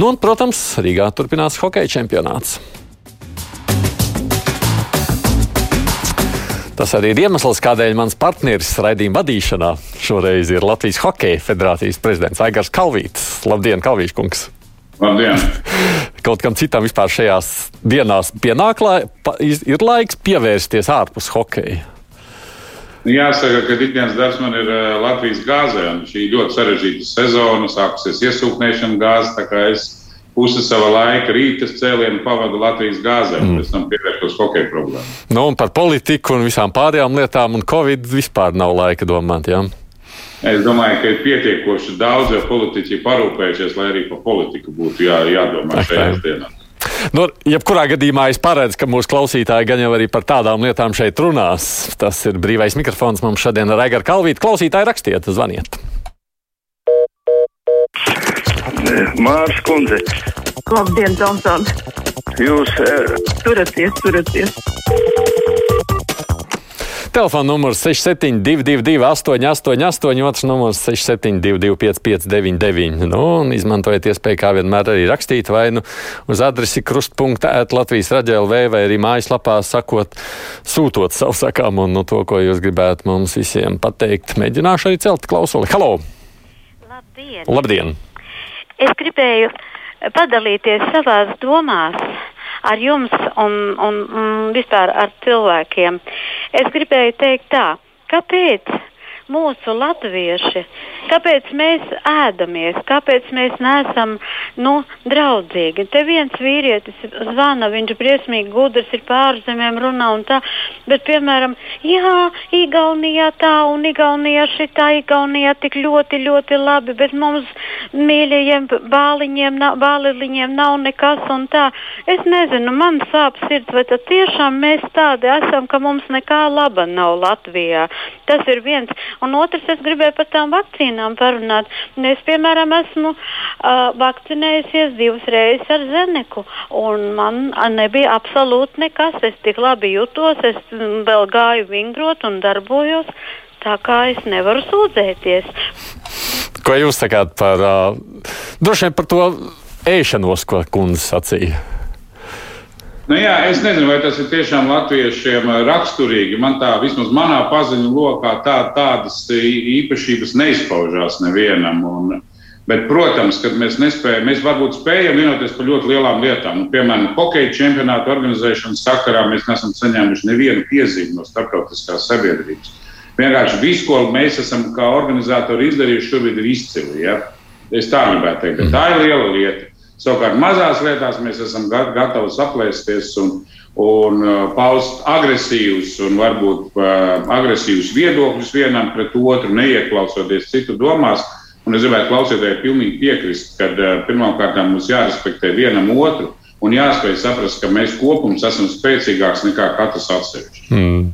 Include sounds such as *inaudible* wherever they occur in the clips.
Nu, un, protams, Rīgā turpinās hokeja čempionāts. Tas arī ir iemesls, kādēļ mans partneris raidījuma vadīšanā šoreiz ir Latvijas Hokeja federācijas prezidents Aigars Kalvīts. Labdien, Kalvīts kungs! Labdien! Kaut kam citam vispār šajās dienās pienāk, lai, ir laiks pievērsties ārpus hokeja. Jāsaka, ka ikdienas darbs man ir Latvijas gāzē, un šī ļoti sarežģīta sezona, sākusies iesūknēšana gāzes, tā kā es pusi sava laika rīta cēlienu pavadu Latvijas gāzē, un mm. pēc tam pievēršos hokeja problēmām. Nu, un par politiku un visām pārējām lietām, un Covid vispār nav laika domāt, jā? Ja? Es domāju, ka ir pietiekoši daudz jau politiķi parūpējušies, lai arī par politiku būtu jā, jādomā šajās dienās. Nu, jebkurā gadījumā es paredzu, ka mūsu klausītāji gan jau arī par tādām lietām šeit runās. Tas ir brīvais mikrofons mums šodien ar Aigara Kalvītu. Klausītāji rakstiet, zvaniet. Mārcis Kundze. Labdien, Tomson. Jūs. Uh... Turaties, turaties. Telefona numurs 6722, 888, otrs numurs 672, 559, nu, un izmantojiet iespēju, kā vienmēr arī rakstīt vai nu uz adresi krustpunkta ēt Latvijas raģēlv vai arī mājaslapā sakot, sūtot savu sakām un nu, to, ko jūs gribētu mums visiem pateikt. Mēģināšu arī celt klausuli. Halo! Labdien! Labdien. Es gribēju padalīties savās domās ar jums un, un, un vispār ar cilvēkiem. Es gribēju teikt tā, kāpēc mūsu latvieši, kāpēc mēs ēdamies, kāpēc mēs neesam nu, draudzīgi. Te viens vīrietis zvana, viņš briesmīgi gudrs, ir pārzemēm runā un tā, bet, piemēram, jā, Igaunijā tā un Igaunijā šitā, Igaunijā tik ļoti, ļoti labi, bet mums mīļajiem bāliņiem, bāliņiem nav nekas un tā. Es nezinu, man sāp sirds, vai tad tiešām mēs tādi esam, ka mums nekā laba nav Latvijā. Tas ir viens. Un otrs, es gribēju par tām vakcīnām parunāt. Es, piemēram, esmu uh, vakcinējusies divas reizes ar Zeneku, un man nebija absolūti nekas. Es tik labi jutos, es vēl gāju vingrot un darbojos. Tā kā es nevaru sūdzēties. Ko jūs sakāt par, uh, par to ēšanos, ko kundze sacīja? Nu, jā, es nezinu, vai tas ir tiešām latviešiem eh, raksturīgi. Man tā, vismaz manā paziņu lokā, tā, tādas īpašības neizpaužās nevienam. Un, bet, protams, kad mēs nespējam, mēs varbūt spējam vienoties par ļoti lielām lietām. Nu, piemēram, hokeja čempionāta organizēšanas sakarā mēs neesam saņēmuši nevienu piezīmi no starptautiskās sabiedrības. Vienkārši viss, ko mēs esam kā organizatori izdarījuši, šobrīd ir izcili. Ja? Es tā gribētu teikt, bet tā ir liela lieta. Savukārt mazās lietās mēs esam gatavi saplēsties un, un uh, paust agresīvus un varbūt uh, agresīvus viedokļus vienam pret otru, neieklausoties citu domās. Un es gribētu klausītājai pilnīgi piekrist, ka uh, pirmkārt mums jārespektē vienam otru un jāspēj saprast, ka mēs kopums esam spēcīgāks nekā katrs atsevišķi. Mm.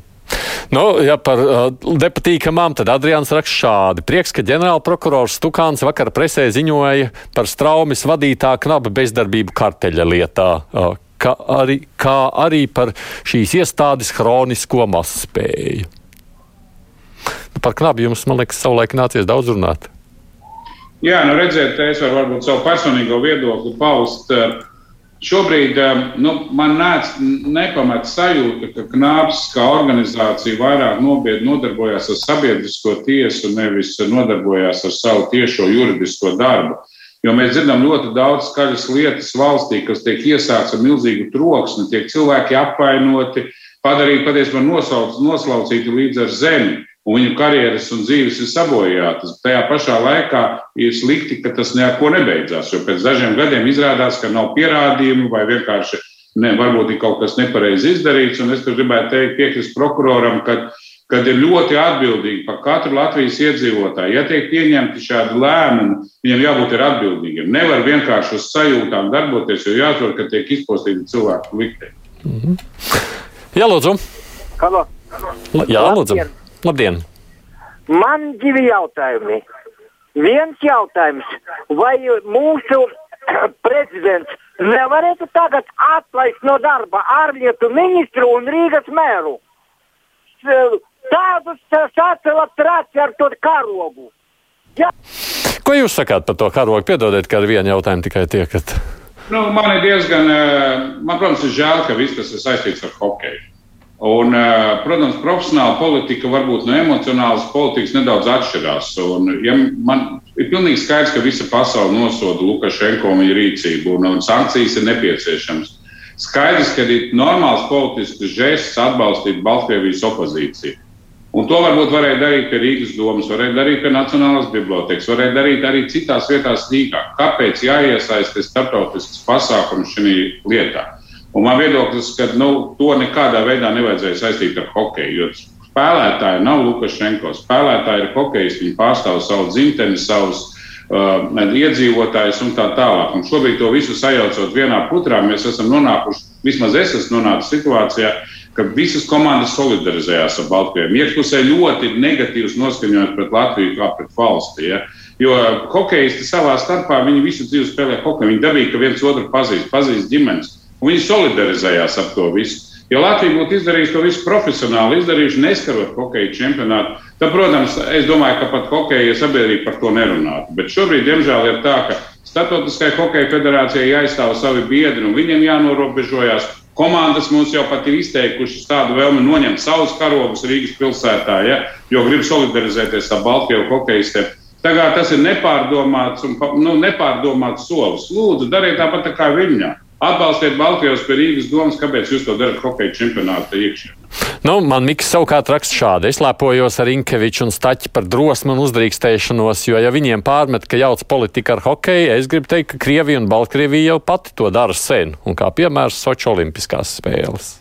Nu, ja par uh, nepatīkamām, tad Adrians raksta šādi. Prieks, ka ģenerālprokurors Stukāns vakar presē ziņoja par straumes vadītā knaba bezdarbību karteļa lietā. Uh, kā arī, kā arī par šīs iestādes hronisko mazspēju. Nu, par knabu jums, man liekas, savulaik nācies daudz runāt. Jā, nu redziet, es varu varbūt savu personīgo viedokli paust. Uh, Šobrīd um, nu, man nāc, nepamet sajūta, ka Knāps kā organizācija vairāk nopietni nodarbojas ar sabiedrisko tiesu, nevis nodarbojas ar savu tiešo juridisko darbu. Jo mēs dzirdam ļoti daudz skaļas lietas valstī, kas tiek iesākts ar milzīgu troksni, tiek cilvēki apvainoti, padarīti patiesībā noslaucīti līdz ar zemi un viņu karjeras un dzīves ir sabojātas. Tajā pašā laikā ir slikti, ka tas neko nebeidzās, jo pēc dažiem gadiem izrādās, ka nav pierādījumu vai vienkārši ne, varbūt ir kaut kas nepareizi izdarīts. Un es gribētu teikt, piekrist prokuroram, ka kad ir ļoti atbildīgi par katru Latvijas iedzīvotāju. Ja tiek pieņemti šādi lēmumi, viņiem jābūt atbildīgiem. Nevar vienkārši uz sajūtām darboties, jo jāatver, ka tiek izpostīti cilvēku likteni. Mm -hmm. Jā, lūdzu. Halo. Jā, lūdzu. Labdien. Labdien! Man divi jautājumi. Viens jautājums, vai mūsu *clears throat* prezidents nevarētu tagad atlaist no darba ārlietu ministru un Rīgas mēru? Tādus sacēla traci ar to karogu. Ja. Ko jūs sakāt par to karogu? Piedodiet, ka ar vienu jautājumu tikai tiekat. Nu, man ir diezgan, eh, man, protams, ir žēl, ka viss tas ir saistīts ar hokeju. Un, eh, protams, profesionāla politika varbūt no emocionālas politikas nedaudz atšķirās. Un, ja man ir pilnīgi skaidrs, ka visa pasaule nosoda Lukašenko un viņa rīcību, un, un sankcijas ir nepieciešamas. Skaidrs, ka ir normāls politisks žests atbalstīt Baltkrievijas opozīciju. Un to varbūt varēja darīt pie Rīgas domas, varēja darīt pie Nacionālās bibliotekas, varēja darīt arī citās vietās Rīgā. Kāpēc jāiesaistās starptautisks pasākums šajā lietā? Un man viedoklis, ka nu, to nekādā veidā nevajadzēja saistīt ar hokeju. Jo spēlētāji nav Lukašenko. Spēlētāji ir hokejisti, viņi pārstāv savu dzimteni, savus uh, iedzīvotājus un tā tālāk. Un šobrīd to visu sajaucot vienā putrā, mēs esam nonākuši, vismaz es esmu nonācis situācijā, ka visas komandas solidarizējās ar Baltkrieviju. Iekšpusē ļoti negatīvs noskaņojums pret Latviju kā pret valsti. Ja? Jo hokeisti savā starpā viņi visu dzīvi spēlē hokeju. Viņi dabīgi, ka viens otru pazīst, pazīst ģimenes. Viņi solidarizējās ar to visu. Ja Latvija būtu izdarījusi to visu profesionāli, izdarījuši neskarot hokeja čempionātu, tad, protams, es domāju, ka pat hokeja sabiedrība par to nerunātu. Bet šobrīd, diemžēl, ir tā, ka Startautiskajai hokeja federācijai jāizstāv savi biedri un viņiem jānorobežojas. Komandas mums jau pat ir izteikušas tādu vēlmi noņemt savus karogus Rīgas pilsētā, ja, jo grib solidarizēties ar Baltkrievu hokeistiem. Tagad tas ir nepārdomāts, un, nu, nepārdomāts solis. Lūdzu, dariet tāpat tā kā viņā. Atbalstiet Baltkrievijas Rīgas domas, kāpēc jūs to darat hokeja čempionāta iekšā. Nu, man Mikls savukārt raksta šādi. Es lepojos ar Inkeviču un Staķi par drosmu un uzdrīkstēšanos, jo ja viņiem pārmet, ka jauc politika ar hokeju, es gribu teikt, ka Krievija un Baltkrievija jau pati to dara sen. Un kā piemērs Soču olimpiskās spēles.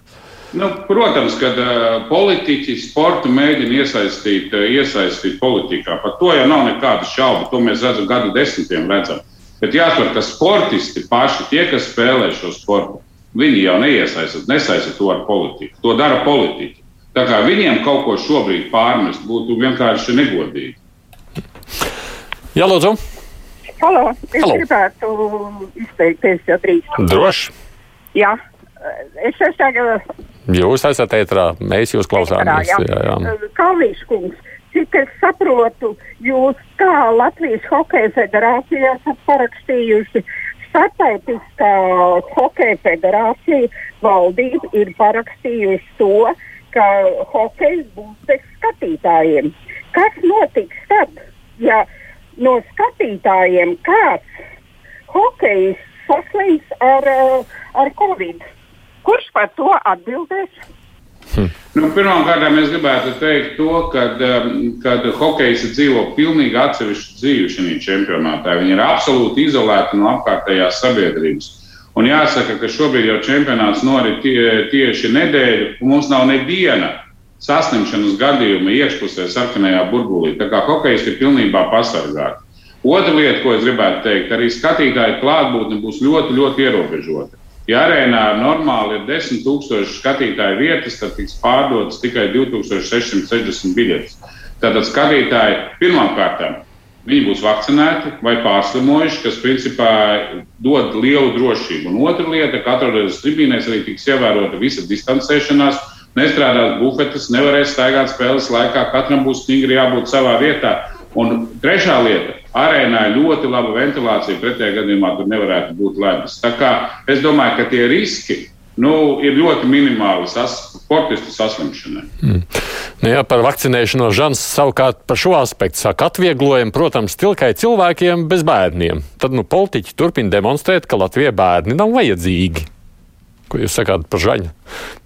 Nu, protams, ka uh, politiķi sportu mēģina iesaistīt, uh, iesaistīt politikā. Par to jau nav nekādu šaubu. To mēs redzam gadu desmitiem. Redzam. Bet jāsaprot, ka sportisti paši, tie, kas spēlē šo sportu, viņi jau neiesaistās, nesaista to ar politiku. To dara politiķi. Tā kā viņiem kaut ko šobrīd pārmest būtu vienkārši negodīgi. Jā, lūdzu. Halo, es Halo. gribētu izteikties, ja drīkst. Droši. Jā, es esmu tagad Jūs esat ētrā, mēs jūs klausāmies. jā. Jā, jā. Kalvīš kungs. Cik es saprotu, jūs kā Latvijas Hokeja federācija esat parakstījuši Startautiskā Hokeja federācija valdība ir parakstījusi to, ka hokejs būs bez skatītājiem. Kas notiks tad, ja no skatītājiem kāds hokejs saslims ar, uh, ar covid? Kurš par to atbildēs? Nu, Pirmkārt, es gribētu teikt, to, ka kad hokejs dzīvo pilnīgi atsevišķu dzīvi šajā čempionātā. Viņi ir absolūti izolēti no apkārtējās sabiedrības. Un jāsaka, ka šobrīd jau čempionāts norit tie, tieši nedēļu, un mums nav neviena saslimšanas gadījuma iekšpusē, sarkanajā burbulī. Tā kā hokejs ir pilnībā pasargāts. Otra lieta, ko es gribētu teikt, arī skatītāju klātbūtne būs ļoti, ļoti ierobežota. Ja arēnā normāli ir 10,000 skatītāju vietas, tad tiks pārdotas tikai 2660 biļetes. Tātad skatītāji pirmkārt viņi būs vakcinēti vai pārslimojuši, kas principā dod lielu drošību. Un otra lieta, ka atrodoties tribīnēs, arī tiks ievērota visa distancēšanās. Nestrādās bufetes, nevarēs staigāt spēles laikā, katram būs stingri jābūt savā vietā. Un trešā lieta - arēnā ir ļoti laba ventilācija, pretējā gadījumā tur nevarētu būt ledus. Tā kā es domāju, ka tie riski nu, ir ļoti minimāli sas, sportistu saslimšanai. Mm. Nu, jā, par vakcinēšanos Žants savukārt par šo aspektu saka, atvieglojam, protams, tilkai cilvēkiem bez bērniem. Tad nu, politiķi turpina demonstrēt, ka Latvijai bērni nav vajadzīgi. Ko jūs sakāt par Žaņa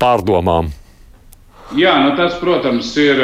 pārdomām? Jā, nu tas, protams, ir,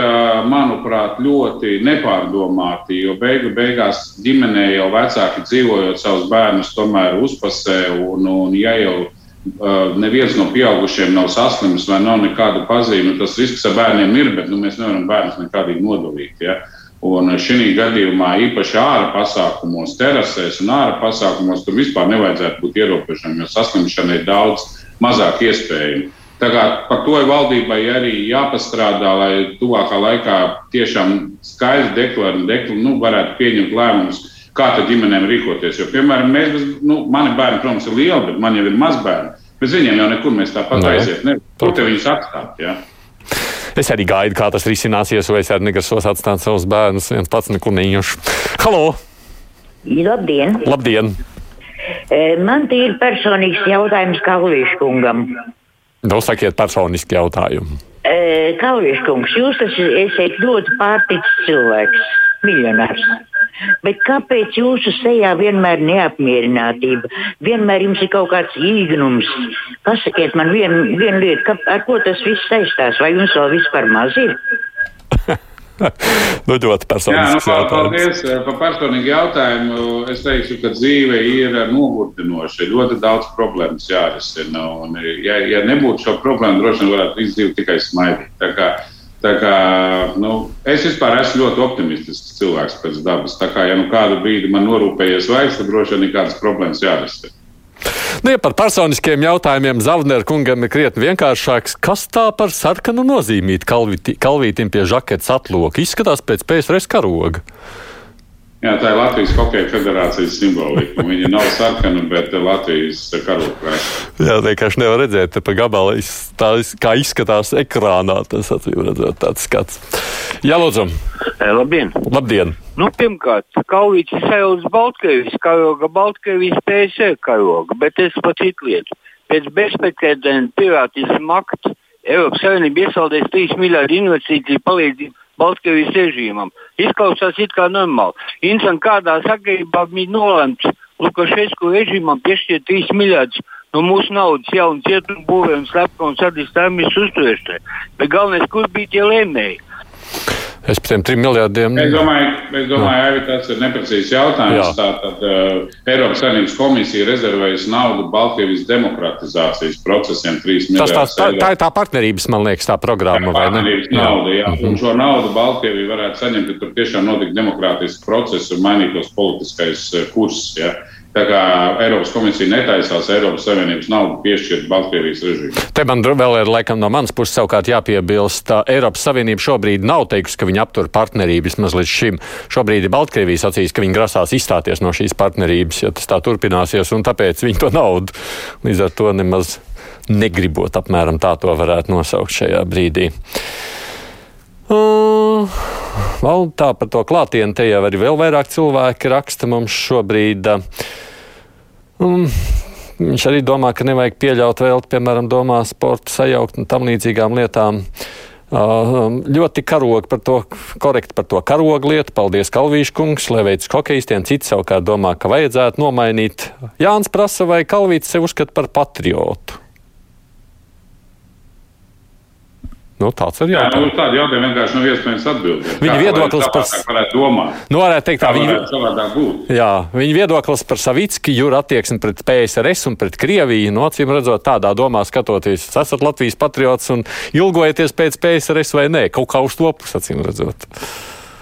manuprāt, ļoti nepārdomāti, jo beigu beigās ģimenē jau vecāki dzīvojot savus bērnus, tomēr uzpasē, un, un ja jau uh, neviens no pieaugušiem nav saslims vai nav nekāda pazīme, tas risks ar bērniem ir, bet nu, mēs nevaram bērnus nekādīgi nodalīt. Ja? Un šī gadījumā īpaši ārā pasākumos, terasēs un ārā pasākumos tur vispār nevajadzētu būt ierobežojumiem, jo saslimšana ir daudz mazāk iespējama. Tā kā par to ir valdībai arī jāpastrādā, lai tuvākā laikā tiešām skaidri deklarētu, dekl, nu, varētu pieņemt lēmumus, kā tad ģimenēm rīkoties. Jo, piemēram, mēs, bez, nu, mani bērni, protams, ir lieli, bet man jau ir mazbērni. Bez viņiem jau nekur mēs tāpat Nē. aiziet. Ne, kur te viņus atstāt? Ja? Es arī gaidu, kā tas risināsies, vai es arī negrasos atstāt savus bērnus viens pats nekur neiešu. Halo! Labdien! Labdien! E, Man ir personīgs jautājums Kalvīškungam. Nu, sakiet personiski jautājumu. E, Kalvīškungs, jūs taču esat ļoti pārticis cilvēks, miljonārs. Bet kāpēc jūsu sejā vienmēr ir neapmierinātība? Vienmēr jums ir kaut kāds īgnums. Pasakiet man vienu vien lietu, ka, ar ko tas viss saistās? Vai jums vēl vispār maz ir? Nu, ļoti Jā, nu, personisks pal- jautājums. paldies eh, par personīgu jautājumu. Es teikšu, ka dzīve ir nogurdinoša. Ļoti daudz problēmas jārisina. Un, eh, Ja, ja nebūtu šo problēmu, droši vien varētu izdzīvot tikai smaidīt. Tā kā, tā kā, nu, es vispār esmu ļoti optimistisks cilvēks pēc dabas. Tā kā ja nu kādu brīdi man norūpējies vairs, tad droši vien ir kādas problēmas jārisina. Nu, ja par personiskiem jautājumiem Zavner kungam ir krietni vienkāršāks. Kas tā par sarkanu nozīmīt kalvīti, kalvītim pie žaketes atloka? Izskatās pēc PSRS karoga. Jā, tā ir Latvijas Hokeja federācijas simbolika. Viņa nav sarkana, bet Latvijas karoga. Jā, vienkārši nevar redzēt, pa gabalu iz- tā kā izskatās ekrānā. Tas acīm redzot tāds skats. Jā, lūdzu. Labdien! Labdien! Nu, pirmkārt, Kaulīts ir sajūta Baltkrievijas karoga, Baltkrievijas PSR karoga, bet es par citu lietu. Pēc bezprecedenta pirātisma akta Eiropas Savienība iesaldēs 3 miljardu investīciju palīdzību Baltkrievijas režīmam. Izklausās it kā normāli. Insan kādā sakarībā bija nolemts Lukašesku režīmam piešķirt 3 miljardus no mūsu naudas jaunu cietumu būvē un slepkavas sadist armijas uzturēšanai. Bet galvenais, kur bija tie lēmēji? Es par tiem trim miljardiem. Es domāju, es domāju ka tas ir neprecīzs jautājums. Jā. Tātad uh, Eiropas Savienības komisija rezervējas naudu Baltkrievijas demokratizācijas procesiem 3 Tas tās, miljardus tā, eiro. tā ir tā partnerības, man liekas, tā programma. vai ne? Partnerības Jā. nauda, jā. Mhm. Un šo naudu Baltkrievija varētu saņemt, ja tur tiešām notika demokrātisks process un mainītos politiskais eh, kurs. Ja. Tā kā Eiropas komisija netaisās Eiropas Savienības naudu piešķirt Baltkrievijas režīmam. Te man vēl ir laikam no manas puses savukārt jāpiebilst, ka Eiropas Savienība šobrīd nav teikusi, ka viņi aptur partnerību vismaz līdz šim. Šobrīd ir Baltkrievija sacījis, ka viņi grasās izstāties no šīs partnerības, ja tas tā turpināsies, un tāpēc viņi to naudu līdz ar to nemaz negribot apmēram tā to varētu nosaukt šajā brīdī. Uh, Vēl tā par to klātienē, te jau arī vēl vairāk cilvēki raksta mums šobrīd. uh, Um, Viņš arī domā, ka nevajag pieļaut vēl, piemēram, domā sporta sajaukt un tam līdzīgām lietām. Uh, ļoti karogi par to, korekti par to karogu lietu. Paldies, Kalvīša kungs, lai veids hokeistiem. Cits savukārt domā, ka vajadzētu nomainīt. Jānis prasa, vai Kalvīts sev uzskata par patriotu. Nu, tāds ir nu, jautājums. uz tādu jautājumu vienkārši nav iespējams atbildēt. Viņa viedoklis par-. Nu, teikt, tā viņa. Jā, viņa viedoklis par Savicki jūra attieksmi pret PSRS un pret Krieviju, no acīm redzot, tādā domā skatoties, jūs esat Latvijas patriots un ilgojaties pēc PSRS vai nē, kaut kā uz to pusi, acīm redzot.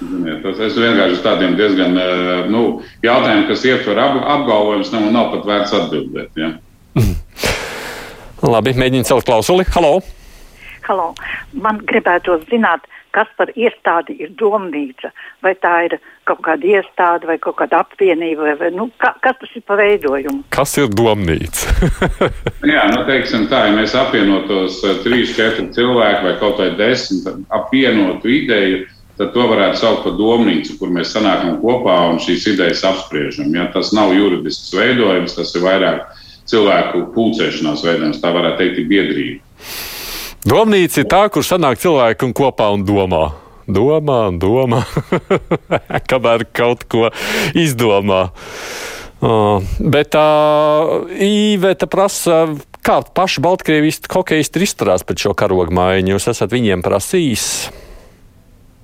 Ziniet, Tas es vienkārši tādiem diezgan eh, nu, jautājumiem, kas ietver ap, apgalvojumus, nav, nav pat vērts atbildēt. Ja? *laughs* Labi, mēģiniet celt klausuli. Halo! Halo. Man gribētu zināt, kas par iestādi ir domnīca. Vai tā ir kaut kāda iestāde vai kaut kāda apvienība, vai, vai nu, ka, kas tas ir par veidojumu? Kas ir domnīca? *laughs* Jā, nu, teiksim tā, ja mēs apvienotos eh, trīs, četri cilvēki vai kaut vai desmit apvienotu ideju, tad to varētu saukt par domnīcu, kur mēs sanākam kopā un šīs idejas apspriežam. Ja? Tas nav juridisks veidojums, tas ir vairāk cilvēku pulcēšanās veidojums, tā varētu teikt, ir biedrība. Domnīca ir tā, kur sanāk cilvēki un kopā un domā. Domā, un domā, *laughs* kamēr kaut ko izdomā. Uh, bet tā uh, īveta prasa, kā paši Baltkrievisti hokeisti izturās pret šo karogu maiņu. Jūs esat viņiem prasījis?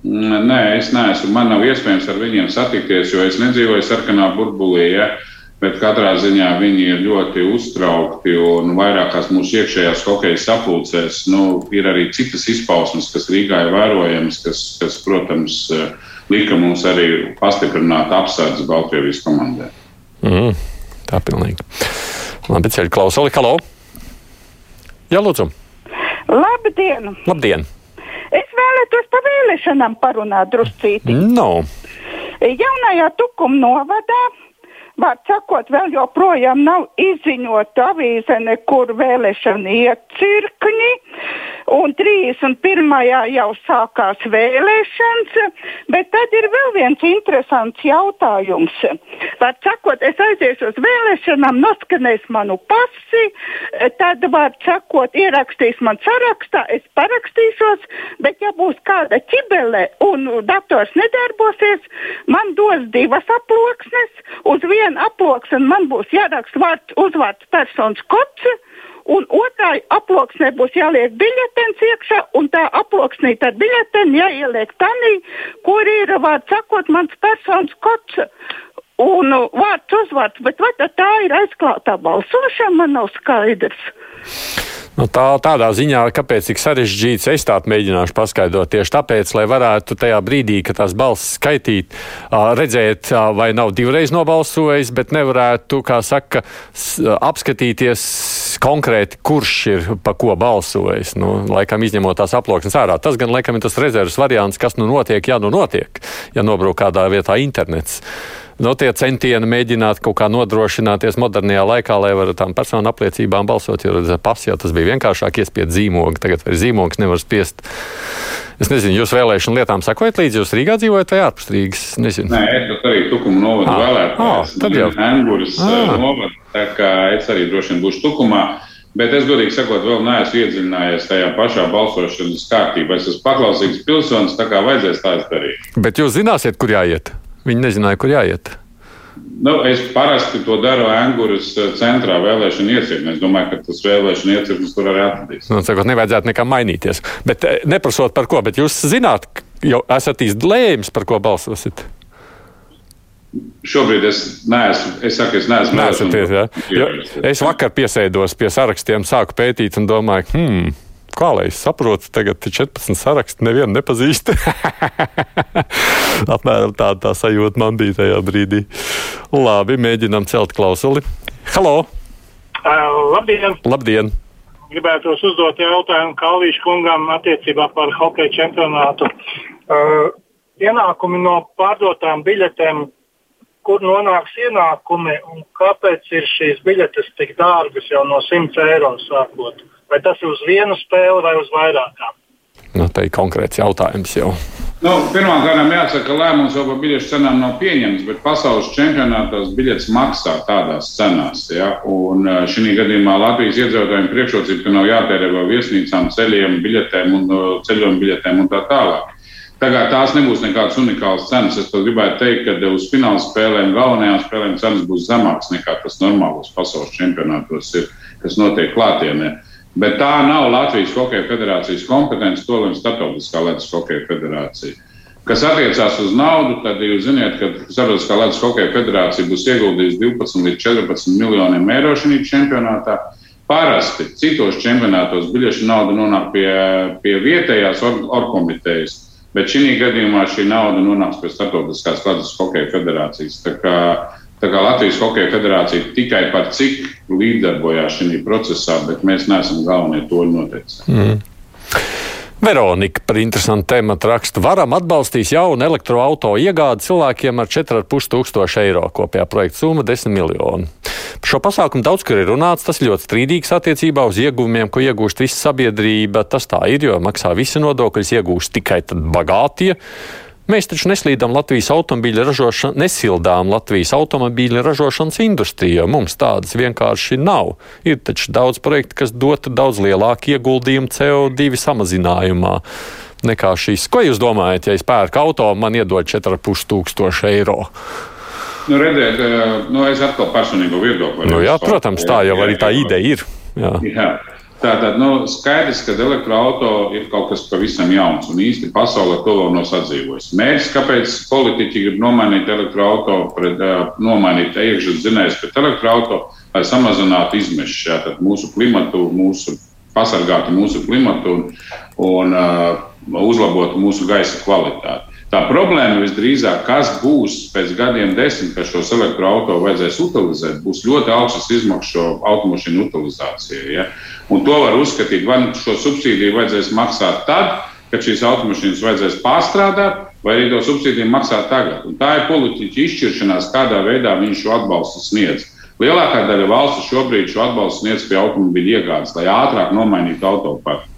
Nē, es neesmu. Man nav iespējams ar viņiem satikties, jo es nedzīvoju sarkanā burbulī. Ja? Bet katrā ziņā viņi ir ļoti uztraukti un vairākās mūsu iekšējās hokeja sapulcēs nu, ir arī citas izpausmes, kas Rīgā ir vērojamas, kas, kas, protams, lika mums arī pastiprināt apsardzi Baltkrievijas komandai. Mm, tā pilnīgi. Labi, ceļu klausuli. Halo! Jā, lūdzu! Labdien! Labdien! Es vēlētos par vēlēšanām parunāt druscīti. No. Jaunajā tukuma novadā, var sakot, vēl joprojām nav izziņota avīze nekur vēlēšana iecirkņi. un 31. jau sākās vēlēšanas, bet tad ir vēl viens interesants jautājums. Var sakot, es aiziešu uz vēlēšanām, noskanēs manu pasi, tad var sakot, ierakstīs man sarakstā, es parakstīšos, bet ja būs kāda ķibele un dators nedarbosies, man dos divas aploksnes, uz vienu aploksni man būs jāraksta vārds, uzvārds personas kods un otrā aploksnē būs jāliek biļetens iekšā, un tā aploksnī tad biļeteni jāieliek tanī, kur ir, vārds sakot, mans personas kods. Un uh, vārds uzvārds, bet vai tā ir aizklātā balsošana, man nav skaidrs. Nu, tā, tādā ziņā, kāpēc tik sarežģīts, es tādu mēģināšu paskaidrot. Tieši tāpēc, lai varētu tajā brīdī, kad tās balsis skaitīt, redzēt, vai nav divreiz nobalsojis, bet nevarētu, kā saka, apskatīties konkrēti, kurš ir pa ko balsojis. Nu, laikam izņemot tās aploksnes ārā. Tas gan laikam ir tas rezerves variants, kas nu notiek, ja nu notiek, ja nobrūk kādā vietā internets nu, tie centieni mēģināt kaut kā nodrošināties modernajā laikā, lai varētu tām personu apliecībām balsot, jo pasi jau tas bija vienkāršāk iespiest zīmogu, tagad vairs zīmogs nevar spiest. Es nezinu, jūs vēlēšanu lietām sakojat līdzi, jūs Rīgā dzīvojat vai ārpus Rīgas? Nezinu. Nē, es arī Tukuma novadu ah, vēlētājs. Ah, tad jau. Enguras ah. novadu, tā kā es arī droši vien būšu Tukumā. Bet es godīgi sakot, vēl neesmu iedziļinājies tajā pašā balsošanas kārtībā. Es esmu paklausīgs pilsonis, tā kā vajadzēs tā darīt. Bet jūs zināsiet, kur jāiet? Viņi nezināja, kur jāiet. Nu, es parasti to daru Angūras eh, centrā vēlēšana iecirknē. Es domāju, ka tas vēlēšana iecirknis tur arī atradīs. Nu, sakot, nevajadzētu nekam mainīties. Bet eh, neprasot par ko, bet jūs zināt, jau esat izlēmis, par ko balsosit. Šobrīd es neesmu. Es saku, es neesmu. Nesaties, ja? Es vakar piesēdos pie sarakstiem, sāku pētīt un domāju, hmm kā lai es saprotu, tagad ir 14 saraksti, nevienu nepazīst. *laughs* Apmēram tāda tā sajūta man bija tajā brīdī. Labi, mēģinām celt klausuli. Halo! Uh, labdien! Labdien! Gribētu uzdot jautājumu Kalvīšu kungam attiecībā par hokeja čempionātu. Uh, ienākumi no pārdotām biļetēm, kur nonāks ienākumi un kāpēc ir šīs biļetes tik dārgas jau no 100 eiro sākot? Vai tas ir uz vienu spēli vai uz vairākām? Nu, tā ir konkrēts jautājums jau. Nu, Pirmkārt, jāsaka, ka lēmums par biļešu cenām nav pieņemts, bet pasaules čempionātos biļetes maksā tādās cenās. Ja? Un e, šī gadījumā Latvijas iedzīvotājiem priekšrocība, ka nav jātērē vēl viesnīcām, ceļiem, biļetēm un e, ceļojuma biļetēm un tā tālāk. Tagad tās nebūs nekādas unikālas cenas. Es gribētu teikt, ka uz fināla spēlēm, galvenajām spēlēm cenas būs zemākas nekā tas normālos pasaules čempionātos ir, kas notiek klātienē. Bet tā nav Latvijas Hokeja federācijas kompetence, to lemj Startautiskā Latvijas Hokeja federācija. Kas attiecās uz naudu, tad jūs zināt, ka Startautiskā Latvijas Hokeja federācija būs ieguldījusi 12 līdz 14 miljoniem eiro šajā čempionātā. Parasti citos čempionātos biļešu nauda nonāk pie, pie vietējās or, orkomitejas, bet šī gadījumā šī nauda nonāks pie Startautiskās Latvijas Hokeja federācijas. Tā kā Latvijas Hokeja federācija tikai par cik līdzdarbojās šajā procesā, bet mēs neesam galvenie toļi noteicēji. Mm. Veronika par interesantu tēmu rakstu. Varam atbalstīt jaunu elektroautorātu iegādi cilvēkiem ar 4,5 tūkstošu eiro. Kopējā projekta summa - 10 miljoni. Par šo pasākumu daudz kur ir runāts. Tas ļoti strīdīgs attiecībā uz ieguvumiem, ko iegūst visa sabiedrība. Tas tā ir, jo maksā visi nodokļus, iegūst tikai bagātie. Mēs taču neslīdam Latvijas automobīļa ražošanu, nesildām Latvijas automobīļa ražošanas industriju, jo mums tādas vienkārši nav. Ir taču daudz projektu, kas dotu daudz lielāku ieguldījumu CO2 samazinājumā nekā šīs. Ko jūs domājat, ja es pērku auto, man iedod 4,5 tūkstoši eiro? Nu, redziet, nu, es atkal personīgo viedokli. Nu, jā, protams, tā jau arī tā ideja ir. Jā. Jā. Tātad nu, skaidrs, ka elektroautorāta ir kaut kas pavisam jauns un īsti pasaulē to vēl nav sadzīvojis. Mērķis, kāpēc politiķi grib nomainīt elektroautorātu, pret nomainīt iekšzemes zinājums pret elektroautorātu, lai samazinātu izmešus, tātad mūsu klimatu, mūsu pasargātu mūsu klimatu un, un uh, uzlabotu mūsu gaisa kvalitāti. Tā problēma visdrīzāk, kas būs pēc gadiem, desmit, kad šos elektroautorātus vajadzēs utilizēt, būs ļoti augstas izmaksas šo automašīnu utilizācijai. Ja? Un to var uzskatīt, vai nu šo subsīdiju vajadzēs maksāt tad, kad šīs automašīnas vajadzēs pārstrādāt, vai arī to subsīdiju maksāt tagad. Un tā ir politiķa izšķiršanās, kādā veidā viņš šo atbalstu sniedz. Lielākā daļa valsts šobrīd šo atbalstu sniedz pie automobīļa iegādes, lai ātrāk nomainītu autoparku.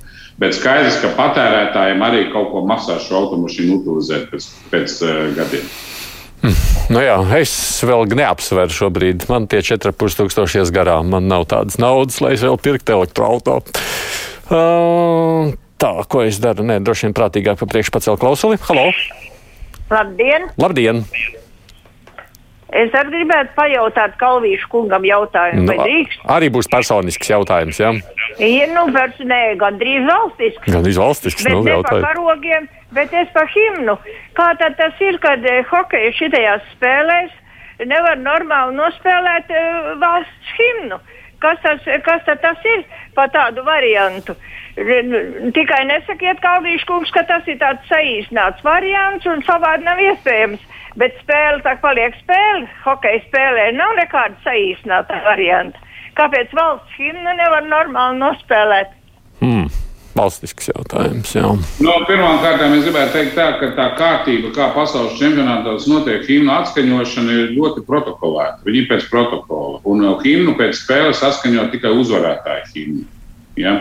Bet skaidrs, ka patērētājiem arī kaut ko maksās šo automašīnu utilizēt pēc, pēc uh, gadiem. Nu jā, es vēl neapsveru šobrīd. Man tie 4,5 tūkstošies garām. Man nav tādas naudas, lai es vēl pirktu elektroautorātu. Uh, tā, ko es daru? Nē, droši vien prātīgāk pa priekšu pacelt klausuli. Halo! Labdien! Labdien! Es arī gribētu pajautāt Kalvīšu kungam jautājumu, Nu, vai drīkst? arī būs personisks jautājums, jā? Ir, nu, personē, gandrīz valstisks. Gan izvalstisks, Bet nu, ne par jautājums. karogiem, bet es par himnu. Kā tad tas ir, kad eh, hokeja šitajās spēlēs nevar normāli nospēlēt uh, valsts himnu? Kas tas, kas tad tas ir pa tādu variantu? R- n- Tikai nesakiet, Kalvīšu kungs, ka tas ir tāds saīsināts variants un savādi nav iespējams. Bet spēle tā paliek spēle. Hokeja spēlē nav nekāda saīsināta varianta. Kāpēc valsts himnu nevar normāli nospēlēt? Hmm. Valstisks jautājums, jā. No, Pirmkārt, es gribētu teikt, tā, ka tā kārtība, kā pasaules čempionātos notiek himnu atskaņošana, ir ļoti protokolēta. Viņi ir pēc protokola. Un himnu pēc spēles saskaņo tikai uzvarētāju himnu. Ja?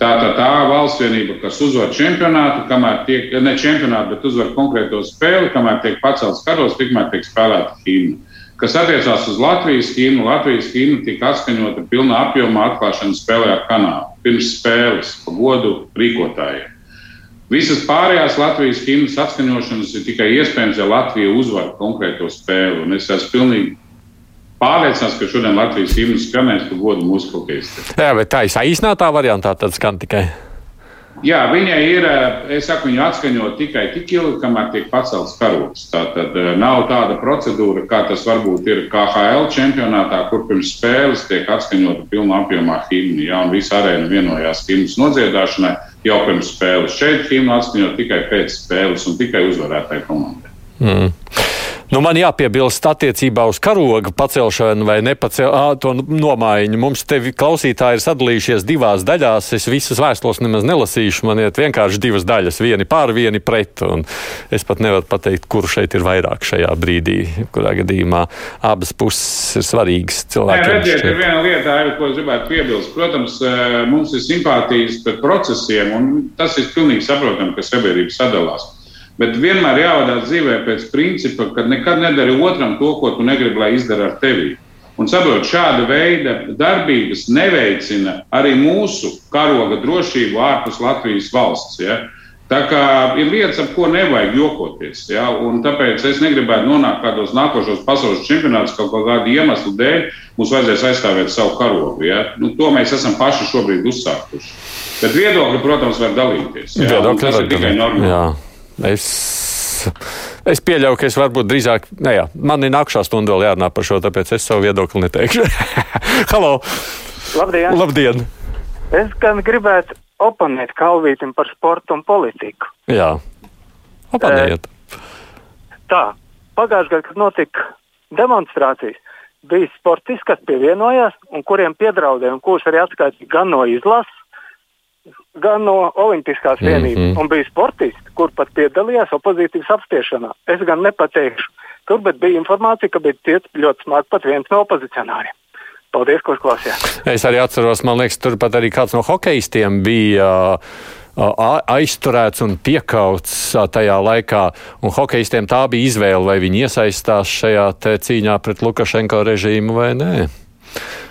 Tā tā, tā valsts vienība, kas uzvar čempionātu, kamēr tiek, ne čempionātu, bet uzvar konkrēto spēli, kamēr tiek pacelts karos, tikmēr tiek spēlēta himna. Kas attiecās uz Latvijas himnu, Latvijas himna tika atskaņota pilnā apjomā atklāšanas spēlē ar Kanādu. Pirms spēles, pa godu rīkotājiem. Visas pārējās Latvijas himnas atskaņošanas ir tikai iespējams, ja Latvija uzvar konkrēto spēli. Un es esmu pilnīgi pārliecināts, ka šodien Latvijas himnas skanēs pa godu mūsu hokeistiem. Jā, bet tā ir saīsinātā variantā, tad skan tikai. Jā, viņai ir, eh, es saku, viņu atskaņot tikai tik ilgi, kamēr tiek pacelts karoks. Tā tad eh, nav tāda procedūra, kā tas varbūt ir KHL čempionātā, kur pirms spēles tiek atskaņota pilnā apjomā himna. Jā, un visa arēna vienojās himnas nodziedāšanai jau pirms spēles. Šeit himna atskaņot tikai pēc spēles un tikai uzvarētāju komandai. Mm. Nu, man jāpiebilst attiecībā uz karoga pacelšanu vai nepacelšanu, to nomaiņu. Mums te klausītāji ir sadalījušies divās daļās. Es visas vēstules nemaz nelasīšu. Man ir vienkārši divas daļas, viena pār, viena pret. Es pat nevaru pateikt, kur šeit ir vairāk šajā brīdī. Kurā gadījumā abas puses ir svarīgas Nē, cilvēkiem. redziet, ir viena lieta, Aivi, ko es gribētu piebilst. Protams, mums ir simpātijas pret procesiem, un tas ir pilnīgi saprotami, ka sabiedrība sadalās. Bet vienmēr jāvadās dzīvē pēc principa, ka nekad nedari otram to, ko tu negribi, lai izdara ar tevi. Un saprot, šāda veida darbības neveicina arī mūsu karoga drošību ārpus Latvijas valsts. Ja? Tā kā ir lietas, ap ko nevajag jokoties. Ja? Un tāpēc es negribētu nonākt kādos nākošos pasaules čempionātos kaut kādu iemeslu dēļ. Mums vajadzēs aizstāvēt savu karogu. Ja? Nu, to mēs esam paši šobrīd uzsākuši. Bet viedokļi, protams, var dalīties. Ja? Viedokļi ir tikai normāli. Es, es pieļauju, ka es varbūt drīzāk, ne, jā, man ir nākamā stunda vēl jārunā par šo, tāpēc es savu viedokli neteikšu. *laughs* Halo! Labdien! Labdien! Es gan gribētu oponēt Kalvītam par sportu un politiku. Jā, oponējiet. Tā, pagājušajā gadā, kad notika demonstrācijas, bija sportisti, kas pievienojās un kuriem piedraudēja, un kurus arī atskaitīja gan no izlases, gan no Olimpiskās Mhm. vienības. Mm -hmm. Un bija sportisti, kur pat piedalījās opozīcijas apspiešanā. Es gan nepateikšu, kur, bet bija informācija, ka bija tiec ļoti smagi pat viens no opozicionāriem. Paldies, ka uzklausījāt! Es arī atceros, man liekas, turpat arī kāds no hokeistiem bija. Aizturēts un piekauts tajā laikā, un hokeistiem tā bija izvēle, vai viņi iesaistās šajā cīņā pret Lukašenko režīmu vai nē.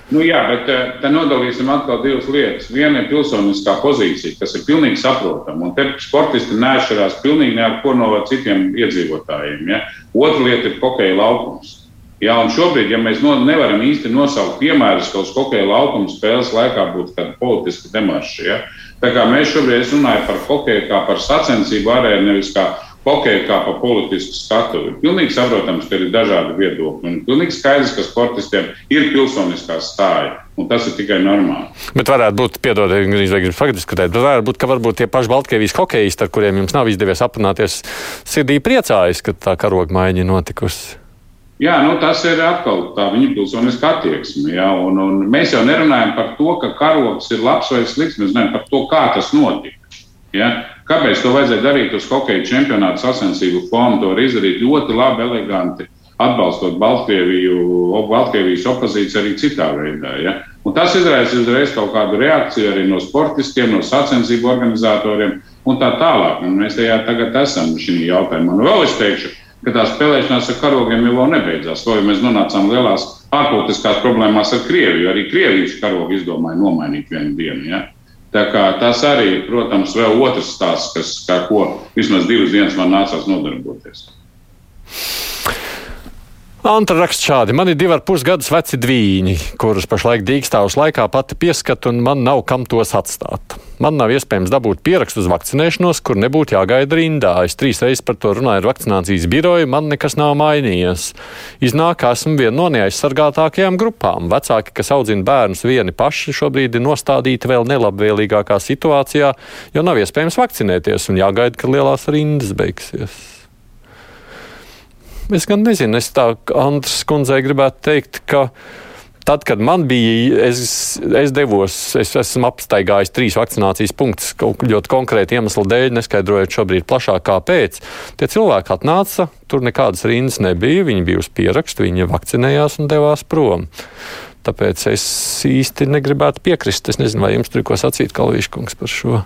Nu, jā, bet eh, te nodalīsim atkal divas lietas. Viena ir pilsoniskā pozīcija, kas ir pilnīgi saprotama. Un te sportisti neatšķirās pilnīgi ne ar ko no citiem iedzīvotājiem. Ja? Otra lieta ir hokeja laukums. Jā, un šobrīd, ja mēs no, nevaram īsti nosaukt piemērus, ka uz hokeja laukuma spēles laikā būtu kāda politiska demarša, ja? tā kā mēs šobrīd es runāju par hokeju kā par sacensību arēnu, nevis kā hokeju kā par politisku skatuvi. Pilnīgi saprotams, ka ir dažādi viedokļi. Un pilnīgi skaidrs, ka sportistiem ir pilsoniskā stāja. Un tas ir tikai normāli. Bet varētu būt, piedodiet, gandrīz vai gribu pagadiskutēt, bet varētu būt, ka varbūt tie paši Baltkrievijas hokeisti, ar kuriem jums nav izdevies aprunāties, sirdī priecājas, ka tā karoga maiņa ir notikusi. Jā, nu, tas ir atkal tā viņa pilsoniska attieksme. Jā, un, un mēs jau nerunājam par to, ka karogs ir labs vai slikts. Mēs runājam par to, kā tas notika. Ja? Kāpēc to vajadzēja darīt uz hokeja čempionāta sacensību fona? To var izdarīt ļoti labi, eleganti, atbalstot Baltkrieviju, Baltkrievijas opozīciju arī citā veidā. Ja? Un tas izraisa uzreiz kaut kādu reakciju arī no sportistiem, no sacensību organizatoriem un tā tālāk. Un mēs tajā tagad esam šajā jautājumā. Un vēl es teikšu, ka tā spēlēšanās ar karogiem jau nebeidzās. To jau mēs nonācām lielās ārpolitiskās problēmās ar Krieviju. Arī Krievijas karogi izdomāja nomainīt vienu dienu. Ja? Tā kā tas arī, protams, vēl otrs stāsts, kas, kā ko vismaz divas dienas man nācās nodarboties. Antra raksta šādi. Man ir divi ar pus gadus veci dvīņi, kurus pašlaik dīkstāvus laikā pati pieskatu, un man nav kam tos atstāt. Man nav iespējams dabūt pierakstu uz vakcinēšanos, kur nebūtu jāgaida rindā. Es trīs reizes par to runāju ar vakcinācijas biroju, man nekas nav mainījies. Iznāk, ka esmu viena no neaizsargātākajām grupām. Vecāki, kas audzina bērnus vieni paši, šobrīd ir nostādīti vēl nelabvēlīgākā situācijā, jo nav iespējams vakcinēties un jāgaida, ka lielās rindas beigsies. Es gan nezinu, es tā Andras kundzei gribētu teikt, ka tad, kad man bija, es, es devos, es esmu apstaigājis trīs vakcinācijas punktus, ļoti konkrēti iemeslu dēļ, neskaidrojot šobrīd plašāk, kāpēc. Tie cilvēki atnāca, tur nekādas rindas nebija, viņi bija uz pierakstu, viņi vakcinējās un devās prom. Tāpēc es īsti negribētu piekrist. Es nezinu, vai jums tur ir ko sacīt, Kalvīškungs, par šo.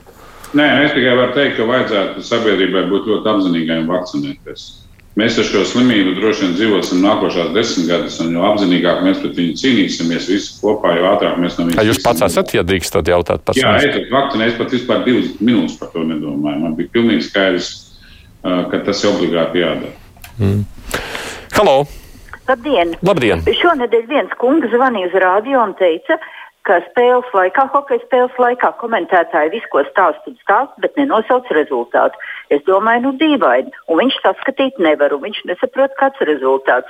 Nē, es tikai varu teikt, ka vajadzētu sabiedrībai būt ļoti apzinīgai un vakcinēties. Mēs ar šo slimību droši vien dzīvosim nākošās desmit gadus, un jo apzinīgāk mēs pret viņu cīnīsimies visi kopā, jo ātrāk mēs no viņas. Jūs pats esat, ja drīkstat jautāt par to? Jā, es vakcinēju, pat vispār divas minūtes par to nedomāju. Man bija pilnīgi skaidrs, ka tas ir obligāti jādara. Mm. Halo! Labdien! Labdien! Šonadēļ viens kungs zvanīja uz rādio un teica, ka spēles laikā, hokeja spēles laikā komentētāji visu ko stāst un stāst, bet nenosauc rezultātu. Es domāju, nu dīvaini, un viņš saskatīt nevar, un viņš nesaprot, kāds ir rezultāts.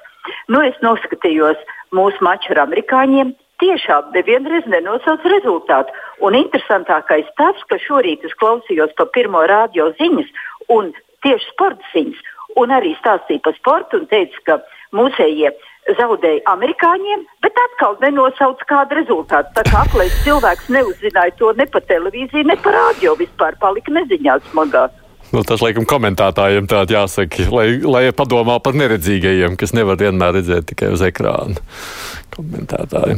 Nu, es noskatījos mūsu maču ar amerikāņiem. Tiešām nevienreiz nenosauc rezultātu. Un interesantākais tas, ka šorīt es klausījos pa pirmo rādio ziņas un tieši sporta ziņas, un arī stāstīja par sportu un teica, ka mūsējie zaudēja amerikāņiem, bet atkal nenosauc kādu rezultātu. Tā kā aplēs cilvēks neuzzināja to ne pa televīziju, ne pa rādio vispār, palika neziņās smagās. Nu, tas, laikam, komentētājiem tādā jāsaka, lai, lai padomā par neredzīgajiem, kas nevar vienmēr redzēt tikai uz ekrāna. Komentētāji.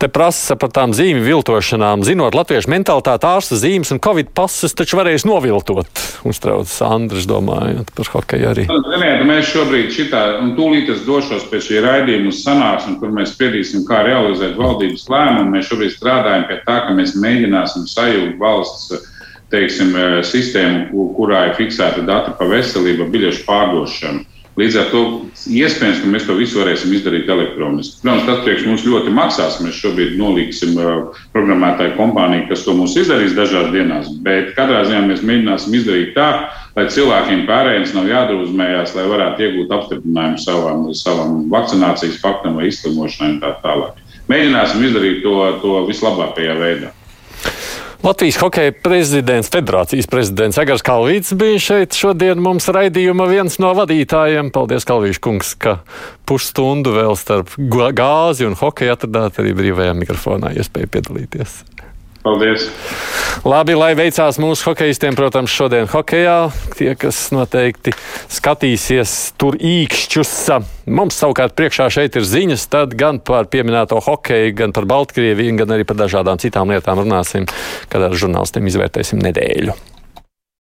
Te prasa par tām zīmju viltošanām. Zinot latviešu mentalitāti, ārsta zīmes un covid pases taču varēs noviltot. Uztraucas Andris, domājot par hokeju arī. Nu, ziniet, mēs šobrīd šitā, un tūlīt es došos pie šī raidījuma uz sanāksmi, kur mēs spriedīsim, kā realizēt valdības lēmumu. Mēs šobrīd strādājam pie tā, ka mēs mēģināsim sajūgt valsts teiksim, sistēmu, kurā ir fiksēta data par veselību, biļešu pārdošanu. Līdz ar to iespējams, ka mēs to visu varēsim izdarīt elektroniski. Protams, tas priekš mums ļoti maksās. Mēs šobrīd nolīgsim uh, programmētāju kompāniju, kas to mums izdarīs dažās dienās. Bet katrā ziņā mēs mēģināsim izdarīt tā, lai cilvēkiem pārējais nav jādrūzmējās, lai varētu iegūt apstiprinājumu savam, savam vakcinācijas faktam vai izslimošanai un tā tālāk. Mēģināsim izdarīt to, to vislabākajā veidā. Latvijas hokeja prezidents, federācijas prezidents Egars Kalvīts bija šeit šodien mums raidījuma viens no vadītājiem. Paldies, Kalvīš kungs, ka pusstundu vēl starp gāzi un hokeju atradāt arī brīvajā mikrofonā iespēju piedalīties. Paldies! Labi, lai veicās mūsu hokeistiem, protams, šodien hokeja. Tie, kas noteikti skatīsies tur īkšķus. Mums savukārt priekšā šeit ir ziņas, tad gan par pieminēto hokeju, gan par Baltkrieviju, gan arī par dažādām citām lietām runāsim, kad ar žurnālistiem izvērtēsim nedēļu.